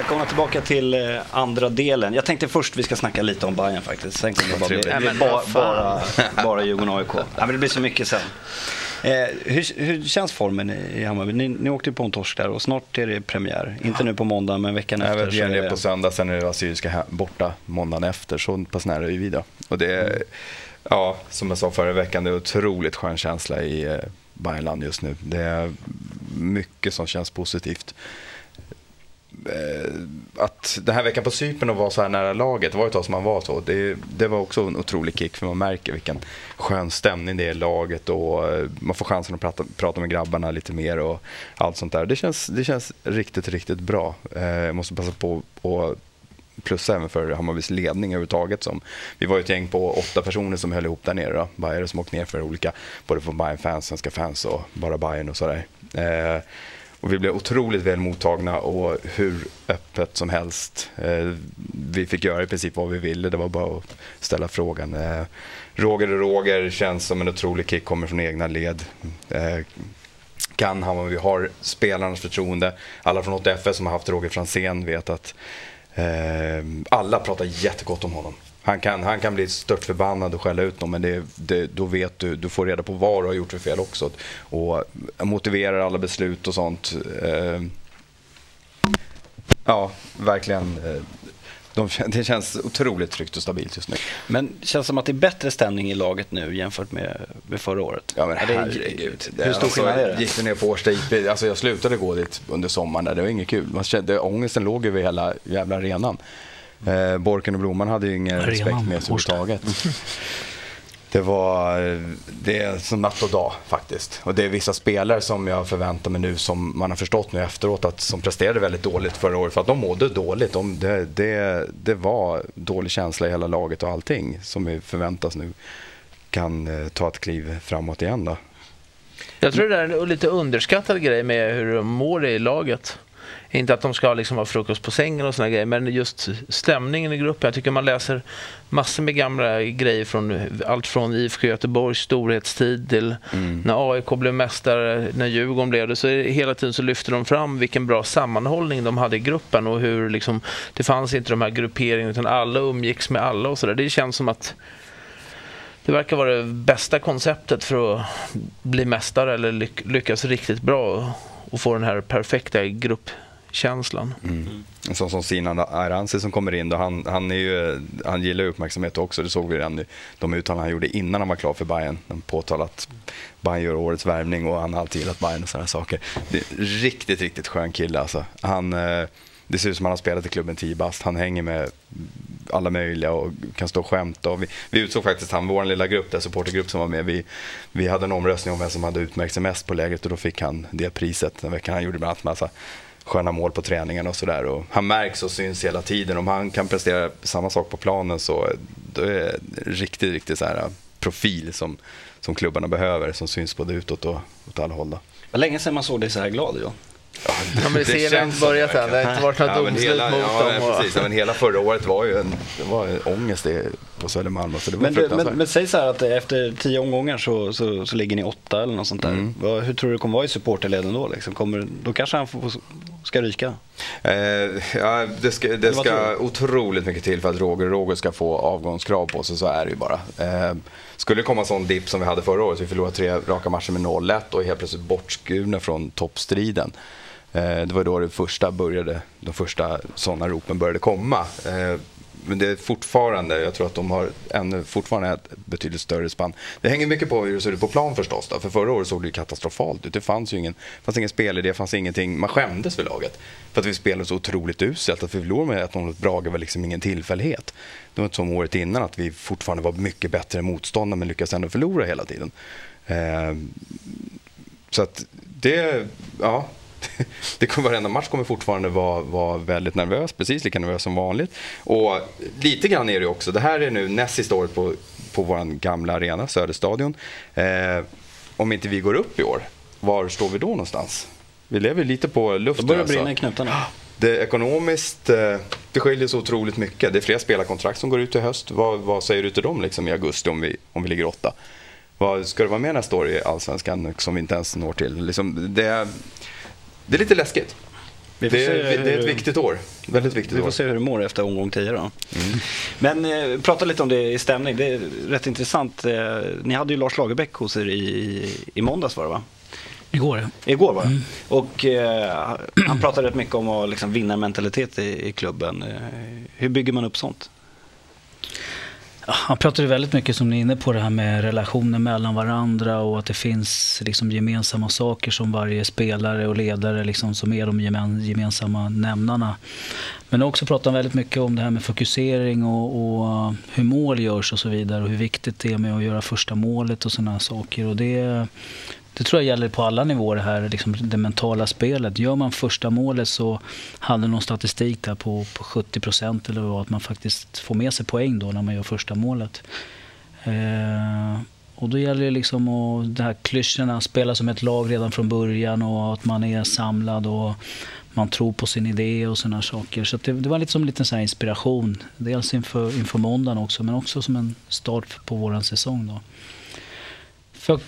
Välkomna tillbaka till eh, andra delen. Jag tänkte först vi ska snacka lite om Bayern faktiskt. Sen kommer det bara bli, Nej, men bara, bara, bara Djurgården AIK. Ja, men det blir så mycket sen. Eh, hur, hur känns formen i Hammarby? Ni, ni åkte ju på en torsk där och snart är det premiär. Inte nu på måndag men veckan efter. Nej, vi så är det på söndag, sen är det Assyriska borta måndagen efter. Så pass nära är vi då. Och det är, ja, som jag sa förra veckan, det är otroligt skön känsla i eh, Bayernland just nu. Det är mycket som känns positivt. Eh, Att den här veckan på Cypern och vara så här nära laget, det var ett tag som man var så. Det, det var också en otrolig kick för man märker vilken skön stämning det är i laget och eh, man får chansen att prata, prata med grabbarna lite mer och allt sånt där. Det känns, det känns riktigt, riktigt bra. Eh, Jag måste passa på att plussa även för Hammarbys ledning överhuvudtaget. Som, vi var ju ett gäng på åtta personer som höll ihop där nere. Då. Bajare som åkte ner för olika, både från Bayern-fans, svenska fans och bara Bayern och sådär. Eh, och vi blev otroligt väl mottagna och hur öppet som helst. Eh, vi fick göra i princip vad vi ville, det var bara att ställa frågan. Eh, Roger och Roger känns som en otrolig kick, kommer från egna led. Eh, kan Hammarby, har spelarnas förtroende. Alla från 8FS som har haft Roger Franzén vet att eh, alla pratar jättegott om honom. Han kan, han kan bli stört förbannad och skälla ut någon men det, det, då vet du, du får reda på vad du har gjort för fel också. Och motiverar alla beslut och sånt. Eh, ja, verkligen. Eh, de, det känns otroligt tryggt och stabilt just nu. Men det känns som att det är bättre stämning i laget nu jämfört med, med förra året. Ja men Är det- herregud. Det, Hur stor alltså, skillnad är det? Gick du ner på Årsta IP, alltså jag slutade gå dit under sommaren där, det var inget kul. Man kände, ångesten låg över hela jävla arenan. Eh, Borken och Blomman hade ju ingen Arenan, respekt med sig överhuvudtaget. Det var, eh, det är som natt och dag faktiskt. Och det är vissa spelare som jag förväntar mig nu som man har förstått nu efteråt att som presterade väldigt dåligt förra året för att de mådde dåligt. De, det, det, det var dålig känsla i hela laget och allting som vi förväntas nu kan eh, ta ett kliv framåt igen då. Jag tror det är en lite underskattad grej med hur de mår i laget. Inte att de ska liksom ha frukost på sängen och såna grejer, men just stämningen i gruppen. Jag tycker man läser massor med gamla grejer från allt från IFK Göteborgs storhetstid till när AIK blev mästare, när Djurgården blev det. Så hela tiden så lyfter de fram vilken bra sammanhållning de hade i gruppen och hur liksom, det fanns inte de här grupperingarna utan alla umgicks med alla och sådär. Det känns som att det verkar vara det bästa konceptet för att bli mästare eller lyck- lyckas riktigt bra och- få den här perfekta gruppkänslan. En sån som Sinan Aransi som kommer in då, han, han, är ju, han gillar uppmärksamhet också. Det såg vi redan i de uttalanden han gjorde innan han var klar för Bayern. Han påtalade att Bayern gör årets värvning och han har alltid gillat Bayern och sådana saker. Det är en riktigt, riktigt skön kille alltså. Han, eh, det ser ut som han har spelat i klubben 10 bast. Han hänger med alla möjliga och kan stå och skämta. Och vi, vi utsåg faktiskt han, vår lilla grupp, den supportergrupp som var med. Vi, vi hade en omröstning om vem som hade utmärkt sig mest på lägret och då fick han det priset den veckan. Han gjorde bland annat massa sköna mål på träningen och sådär. Han märks och syns hela tiden. Om han kan prestera samma sak på planen så då är det en riktigt, riktigt så här äh, profil som, som klubbarna behöver. Som syns både utåt och åt alla håll. Då. Det var länge sedan man såg dig så här glad John. Ja, men det ser känns inte så, börjat än. Det har inte varit något men domslut hela, mot ja, dem. Och... precis. Ja, men hela förra året var ju en, det var en ångest på Södermalm. Så det var Men, du, men, men säg så här att efter tio omgångar så, så, så ligger ni åtta eller något sånt där. Mm. Hur tror du det kommer vara i supporterleden då? Liksom? Kommer, då kanske han får, ska ryka? Eh, ja, det ska, det ska otroligt mycket till för att Roger Roger ska få avgångskrav på sig, så är det ju bara. Eh, skulle det komma sån dipp som vi hade förra året, vi förlorade tre raka matcher med 0-1 och är helt plötsligt bortskurna från toppstriden. Eh, det var då det första började, de första sådana ropen började komma. Men det är fortfarande, jag tror att de har ännu fortfarande ett betydligt större spann. Det hänger mycket på hur det ser ut på plan förstås. Då. För förra året såg det ju katastrofalt ut. Det fanns ju ingen, fanns ingen spelidé, det fanns ingenting. Man skämdes för laget. För att vi spelade så otroligt uselt. Att vi förlorade med 1-0 mot Brage var liksom ingen tillfällighet. Det var inte som året innan att vi fortfarande var mycket bättre än motståndare men lyckades ändå förlora hela tiden. Eh, så att det, ja. Det kommer, varenda match kommer fortfarande vara, vara väldigt nervös, precis lika nervös som vanligt. Och lite grann är det också, det här är nu näst sista året på, på vår gamla arena, Söderstadion. Eh, om inte vi går upp i år, var står vi då någonstans? Vi lever lite på luften. börjar det alltså. brinna i knutarna. Det ekonomiskt, eh, det skiljer så otroligt mycket. Det är flera spelarkontrakt som går ut i höst. Vad, vad säger du till dem liksom, i augusti om vi, om vi ligger åtta? Vad, ska det vara med nästa år i Allsvenskan som vi inte ens når till? Liksom, det, det är lite läskigt. Det, det, är ett viktigt år. Väldigt viktigt Vi får se hur du mår efter omgång 10 då. Mm. Men eh, prata lite om det i stämning. Det är rätt intressant. Eh, ni hade ju Lars Lagerbäck hos er i, i måndags var det va? Igår. Igår var det. Mm. Och eh, han pratade rätt mycket om att liksom, vinnarmentalitet i, i klubben. Eh, hur bygger man upp sånt? Han pratade väldigt mycket, som ni är inne på, det här med relationer mellan varandra och att det finns liksom gemensamma saker som varje spelare och ledare liksom, som är de gemensamma nämnarna. Men också pratade han väldigt mycket om det här med fokusering och, och, eh, hur mål görs och så vidare och hur viktigt det är med att göra första målet och sådana saker. Och det, det tror jag gäller på alla nivåer det här, liksom det mentala spelet. Gör man första målet så hade någon statistik där på, på 70 procent eller vad, att man faktiskt får med sig poäng då när man gör första målet. Eh, och då gäller det liksom att, de här klyschorna, spela som ett lag redan från början och att man är samlad och man tror på sin idé och sådana saker. Så det, det, var lite som en liten så inspiration. Dels inför, inför måndagen också, men också som en start på vår säsong. Då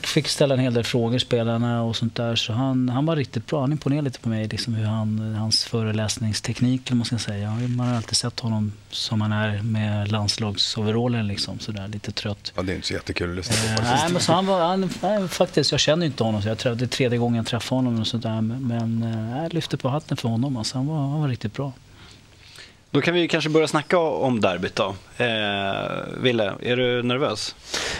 fick ställa en hel del frågor spelarna och sånt där. Så han, han var riktigt bra. Han imponerade lite på mig, liksom hur han, hans föreläsningsteknik, måste jag säga. Man har alltid sett honom som han är med landslagsoverallen, liksom, sådär lite trött. Ja, det är inte så jättekul att lyssna på. Eh, nej, men så han var, han, nej, faktiskt, jag känner inte honom, så jag träffade, det är tredje gången jag träffar honom. Och sånt där, men eh, jag lyfter på hatten för honom. Alltså, han, var, han var riktigt bra. Då kan vi kanske börja snacka om derbyt då. Eh, Ville, är du nervös?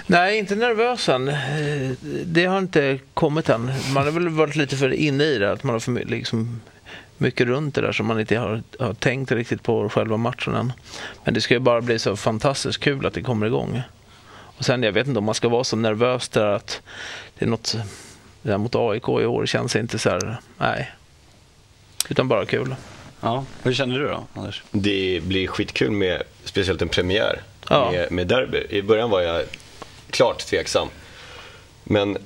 Nej, inte nervös än. Eh, det har inte kommit än. Man har väl varit lite för inne i det, att man har för liksom mycket runt det där som man inte har, har tänkt riktigt på själva matchen än. Men det ska ju bara bli så fantastiskt kul att det kommer igång. Och sen, jag vet inte om man ska vara så nervös där att det är något det där mot AIK i år känns inte så här, nej. Utan bara kul. Ja, hur känner du då, Anders? Det blir skitkul med speciellt en premiär ja. med, med derby. I början var jag klart tveksam. Men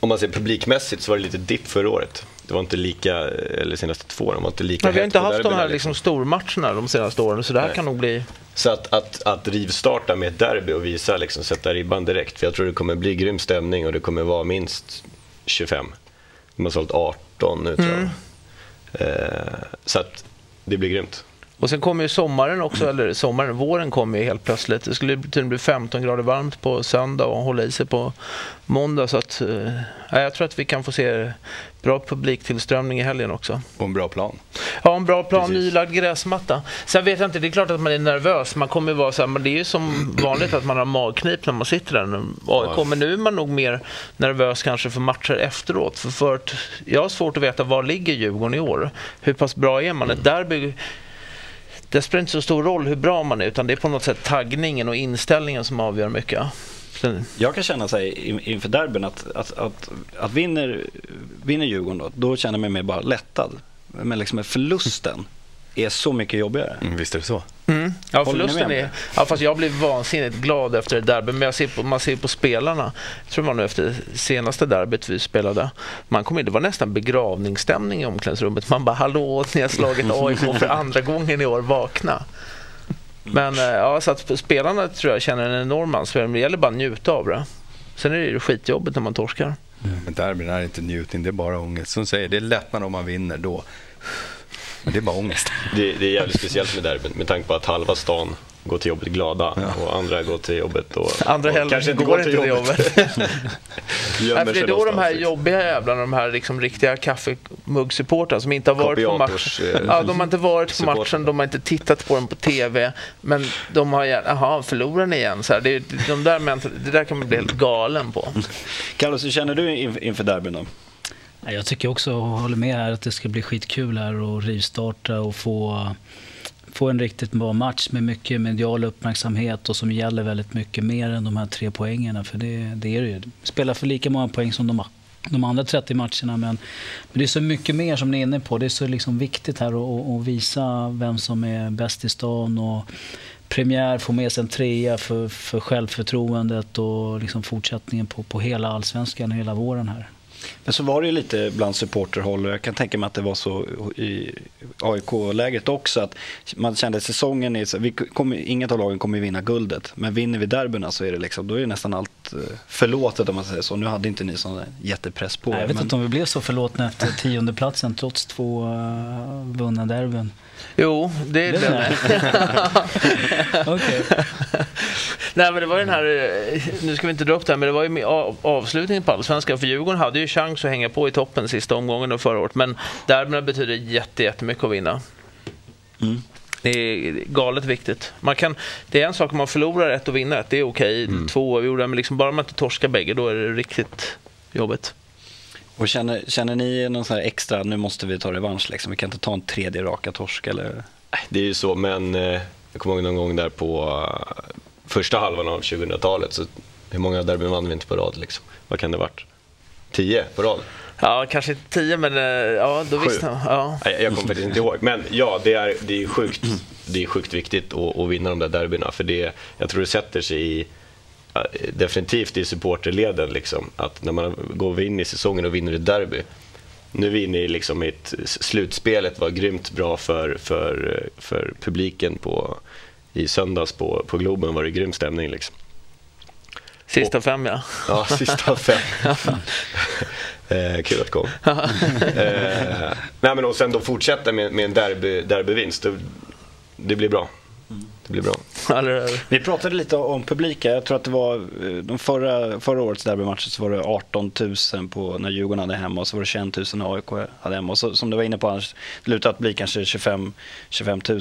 om man ser publikmässigt så var det lite dipp förra året. Det var inte lika, eller senaste två åren, var inte lika Men Vi har inte haft de här liksom stormatcherna de senaste åren, så det här Nej. kan nog bli... Så att, att, att rivstarta med ett derby och visa, liksom, sätta ribban direkt. För jag tror det kommer bli grym stämning och det kommer vara minst 25. De har sålt 18 nu tror jag. Mm. Eh, så att det blir grymt. Och sen kommer ju sommaren också, eller sommaren, våren kommer ju helt plötsligt. Det skulle tydligen bli 15 grader varmt på söndag och hålla i sig på måndag. Så att, eh, jag tror att vi kan få se bra publiktillströmning i helgen också. Och en bra plan. Ja, en bra plan, Precis. nylagd gräsmatta. Sen vet jag inte, det är klart att man är nervös. Man kommer vara så här, men det är ju som vanligt att man har magknip när man sitter där. AIK, men nu är man nog mer nervös kanske för matcher efteråt. För, för jag har svårt att veta var ligger Djurgården i år. Hur pass bra är man? Ett derby det spelar inte så stor roll hur bra man är utan det är på något sätt taggningen och inställningen som avgör mycket. Jag kan känna så inför derbyn att, att, att, att vinner, vinner Djurgården då, då känner jag mig mer bara lättad. Men liksom förlusten är så mycket jobbigare. Mm, visst är det så. Mm. Ja, förlusten är... Ja, fast jag blir vansinnigt glad efter det derbyt. Men jag ser på, man ser på spelarna. Jag tror det var nu efter senaste derbyt vi spelade. Man kom in, det var nästan begravningsstämning i omklädningsrummet. Man bara “Hallå, ni har slagit AIK för andra gången i år, vakna”. Men eh, ja, så att spelarna tror jag känner en enorm ansvar. Det gäller bara att njuta av det. Sen är det ju skitjobbigt när man torskar. Mm. Men derbyn är inte njutning, det är bara ångest. Som säger, det är lättnad om man vinner då. Men det är bara ångest. Det, det är jävligt speciellt med derbyn med tanke på att halva stan går till jobbet glada ja. och andra går till jobbet och, andra och kanske inte går, går till jobbet. jobbet. Nej, det är då de här jobbiga jävlarna, de här liksom riktiga kaffemuggsupportrarna som inte har varit på matchen. Eh, ja, de har inte varit på matchen, de har inte tittat på den på TV. Men de har, jaha, förlorar ni igen? Så här, det, de där, det där kan man bli helt galen på. Carlos, hur känner du inför derbyn då? Jag tycker också, och håller med här, att det ska bli skitkul här och rivstarta och få, få en riktigt bra match med mycket medial uppmärksamhet och som gäller väldigt mycket mer än de här tre poängerna. För det, det är det ju. Spelar för lika många poäng som de, de andra 30 matcherna. Men, men det är så mycket mer som ni är inne på. Det är så liksom viktigt här att, att visa vem som är bäst i stan. Och, premiär, få med sig en trea för, för självförtroendet och liksom fortsättningen på, på hela allsvenskan hela våren här. Men så var det ju lite bland supporterhåll och jag kan tänka mig att det var så i AIK-läget också. Att man kände att säsongen är så, vi kommer, inget av lagen kommer vinna guldet. Men vinner vi derbyna så är det liksom, då är nästan allt eh, förlåtet om man säger så. Nu hade inte ni sån jättepress på Nej, Jag vet men... inte om vi blev så förlåtna efter tiondeplatsen trots två uh, vunna derbyn. Jo, det blev det. okay. Nej, men det var den här, nu ska vi inte dra upp det här, men det var ju avslutningen på Allsvenskan. För Djurgården hade ju chans att hänga på i toppen sista omgången av förra året. Men derbyna betyder jättemycket att vinna. Mm. Det är galet viktigt. Man kan, det är en sak om man förlorar ett och vinner ett, det är okej. Mm. Två oavgjorda, men liksom bara man inte torskar bägge, då är det riktigt jobbigt. Och känner, känner ni någon sån här extra, nu måste vi ta revansch liksom, vi kan inte ta en tredje raka torsk eller? Det är ju så, men eh, jag kommer ihåg någon gång där på uh, första halvan av 2000-talet, så hur många derbyn vann vi inte på rad liksom? Vad kan det varit? Tio på rad? Ja, kanske inte tio, men uh, ja, då visste jag. Ja. Jag, jag kommer faktiskt inte ihåg. Men ja, det är, det är, sjukt, det är sjukt viktigt att, att vinna de där derbyna, för det, jag tror det sätter sig i definitivt i supporterleden. Liksom, att när man går in i säsongen och vinner ett derby. Nu är vi inne i liksom ett, slutspelet var grymt bra för, för, för publiken på, i söndags på, på Globen. var det grym stämning. Liksom. Sista och, fem, ja. Ja, sista fem. eh, kul att kom. eh, nej, men och sen då fortsätta med, med en derby, derbyvinst. Det, det blir bra. Det blir bra. Vi pratade lite om publiken. Jag tror att det var eh, de förra, förra årets derbymatcher så var det 18 000 på, när Djurgården hade hemma och så var det 21 000 när AIK hade hemma. Och så, som du var inne på Anders, det lutar att bli kanske 25, 25 000.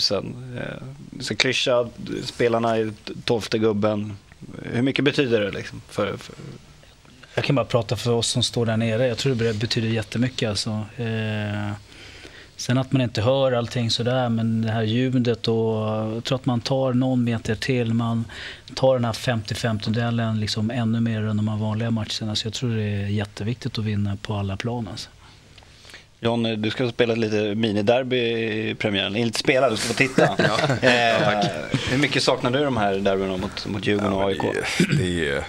Så klyscha, spelarna är tolfte gubben. Hur mycket betyder det liksom för, för jag kan bara prata för oss som står där nere. Jag tror det betyder jättemycket. Alltså. Eh, Sen att man inte hör allting sådär, men det här ljudet och jag tror att man tar någon meter till. Man tar den här 50-50-duellen liksom ännu mer än de här vanliga matcherna. Så jag tror det är jätteviktigt att vinna på alla plan. Alltså. John, du ska spela lite miniderby i premiären. Inte spela, du ska få titta. ja. Eh, hur mycket saknar du de här derbyna mot, mot Djurgården och AIK? Det är,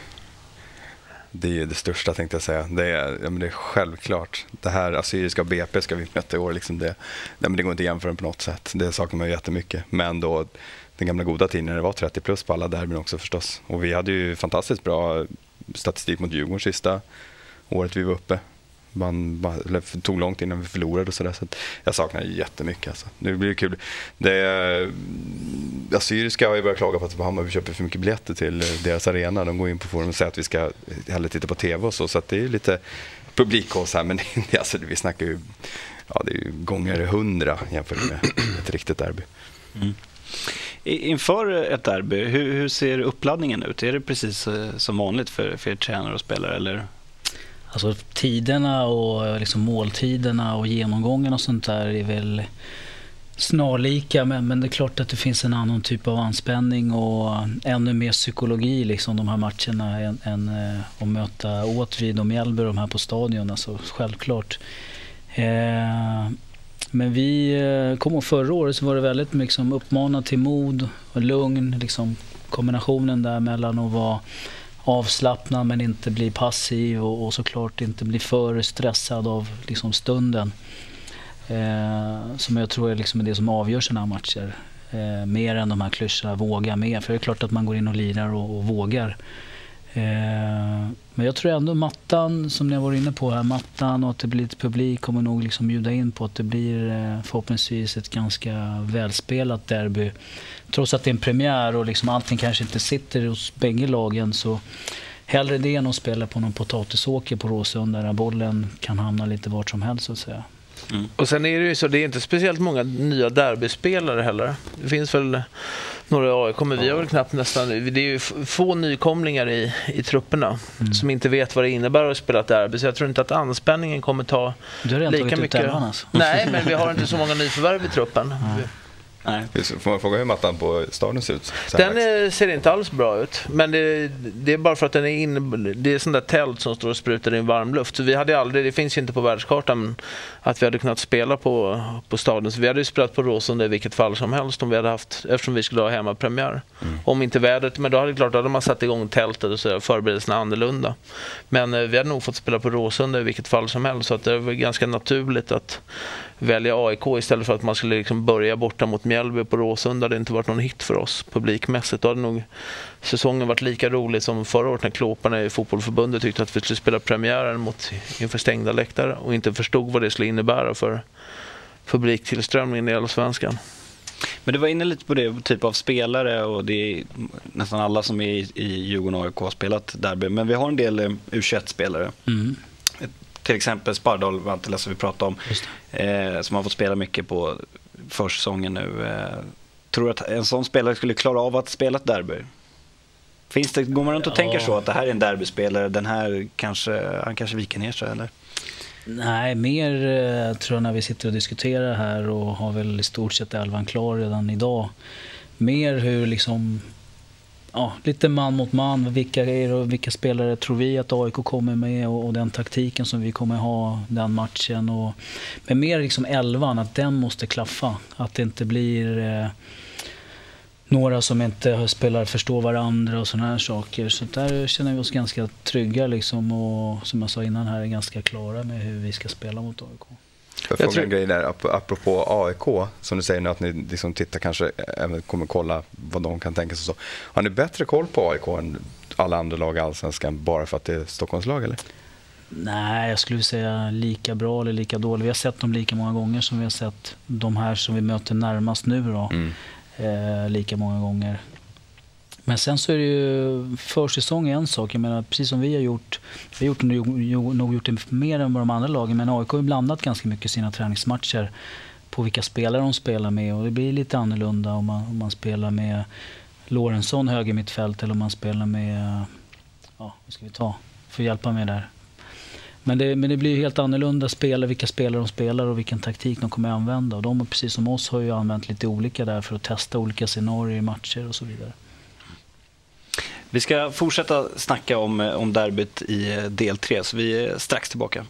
det är ju det största tänkte jag säga. Det är, ja, men det är självklart. Det här Assyriska BP ska vi möta i år. Liksom det, nej, men det går inte att jämföra på något sätt. Det saknar man jättemycket. Men då den gamla goda tiden när det var 30 plus på alla derbyn också förstås. Och vi hade ju fantastiskt bra statistik mot Djurgården sista året vi var uppe man, eller tog långt innan vi förlorade och sådär. Så, jag saknar jättemycket. Alltså. Nu blir det kul. Det, Assyriska har ju börjat klaga på att Hammarby köper för mycket biljetter till eh, deras arena. De går in på forum och säger att vi ska hellre titta på TV och så. Så det är lite publikhås här. Men alltså, vi snackar ju, ja, det är ju gånger hundra jämfört med ett riktigt derby. Mm. Inför ett derby, hur, hur, ser uppladdningen ut? Är det precis eh, som vanligt för, för er tränare och spelare? Eller Alltså tiderna och liksom måltiderna och genomgången och sånt där är väl snarlika men, men det är klart att det finns en annan typ av anspänning och ännu mer psykologi liksom de här matcherna än, än eh, att möta Åtvid och Mjällby de här på stadion. Alltså, självklart. Eh, men vi eh, kom ihåg förra året så var det väldigt mycket liksom, uppmanat till mod och lugn. Liksom, kombinationen där mellan att vara avslappnad men inte bli passiv och, och såklart inte bli för stressad av liksom, stunden. Eh, som jag tror är liksom det som avgör sådana här matcher. Eh, mer än de här klyschorna, våga mer. För det är klart att man går in och lirar och, och vågar. Eh, men jag tror ändå mattan, som ni har varit inne på här, mattan och att det blir lite publik kommer nog liksom bjuda in på att det blir eh, förhoppningsvis ett ganska välspelat derby. Trots att det är en premiär och liksom allting kanske inte sitter hos bägge lagen så hellre det än att spela på någon potatisåker på Råsunda där bollen kan hamna lite vart som helst så att säga. Mm. Och sen är det ju så, det är inte speciellt många nya derbyspelare heller. Det finns väl några AIK, men vi har väl knappt nästan... Det är ju få nykomlingar i, i trupperna mm. som inte vet vad det innebär att spela ett derby. Så jag tror inte att anspänningen kommer ta du har lika mycket... Ut alltså. Nej, men vi har inte så många nyförvärv i truppen. Nej. Får man fråga hur mattan på stadion ser ut? Den här eh, ser inte alls bra ut. Men det, det är bara för att den är in, det är sånt där tält som står och sprutar in varmluft. Så vi hade aldrig, det finns ju inte på världskartan att vi hade kunnat spela på, på stadion. Så vi hade ju spelat på Råsunda i vilket fall som helst om vi hade haft, eftersom vi skulle ha hemmapremiär. Mm. Om inte vädret, men då hade klart, då hade man satt igång tältet och så förberedelserna annorlunda. Men eh, vi hade nog fått spela på Råsunda i vilket fall som helst. Så att det var ganska naturligt att välja AIK istället för att man skulle liksom börja borta mot Mjällby på Råsunda. Det hade inte varit någon hit för oss publikmässigt. Då hade nog säsongen varit lika rolig som förra året när klåparna i fotbollförbundet tyckte att vi skulle spela premiären mot, inför stängda läktare och inte förstod vad det skulle innebära för publiktillströmningen i Allsvenskan. Men du var inne lite på det, typ av spelare och det är nästan alla som är i, i Djurgården och AIK har spelat derby. Men vi har en del eh, U21-spelare. Mm. Till exempel Spardal Valtila som vi pratade om. Eh, som har fått spela mycket på försäsongen nu. Eh, tror du att en sån spelare skulle klara av att spela ett derby? Finns det, går man runt och Ja. tänker så att det här är en derbyspelare, den här kanske, han kanske viker ner sig eller? Nej, mer eh, tror jag när vi sitter och diskuterar här och har väl i stort sett elvan klar redan idag. Mer hur liksom, ja, lite man mot man. Vilka, är och vilka spelare tror vi att AIK kommer med och, och den taktiken som vi kommer ha den matchen. Och, men mer liksom elvan, att den måste klaffa. Att det inte blir eh, några som inte spelar förstår varandra och sådana här saker. Så där känner vi oss ganska trygga liksom och som jag sa innan här är ganska klara med hur vi ska spela mot AIK. Får jag Jag fråga tror- en grej där, ap- apropå AIK, som du säger nu att ni liksom tittar kanske även kommer kolla vad de kan tänka sig. Så. Har ni bättre koll på AIK än alla andra lag i Allsvenskan bara för att det är Stockholmslag eller? Nej, jag skulle säga lika bra eller lika dåligt. Vi har sett dem lika många gånger som vi har sett de här som vi möter närmast nu. Då. Mm. eh, lika många gånger. Men sen så är det ju försäsong är en sak. Jag menar, precis som vi har gjort. Vi har gjort, nog, gjort det mer än vad de andra lagen. Men AIK har ju blandat ganska mycket sina träningsmatcher på vilka spelare de spelar med. Och det blir lite annorlunda om man, om man spelar med Lorentzon höger mittfält eller om man spelar med... Ja, vad ska vi ta? får hjälpa mig där. Men det, men det blir helt annorlunda spelare, vilka spelare de spelar och vilken taktik de kommer att använda. Och de, precis som oss, har ju använt lite olika där för att testa olika scenarier i matcher och så vidare. Vi ska fortsätta snacka om, om derbyt i del 3, så vi är strax tillbaka.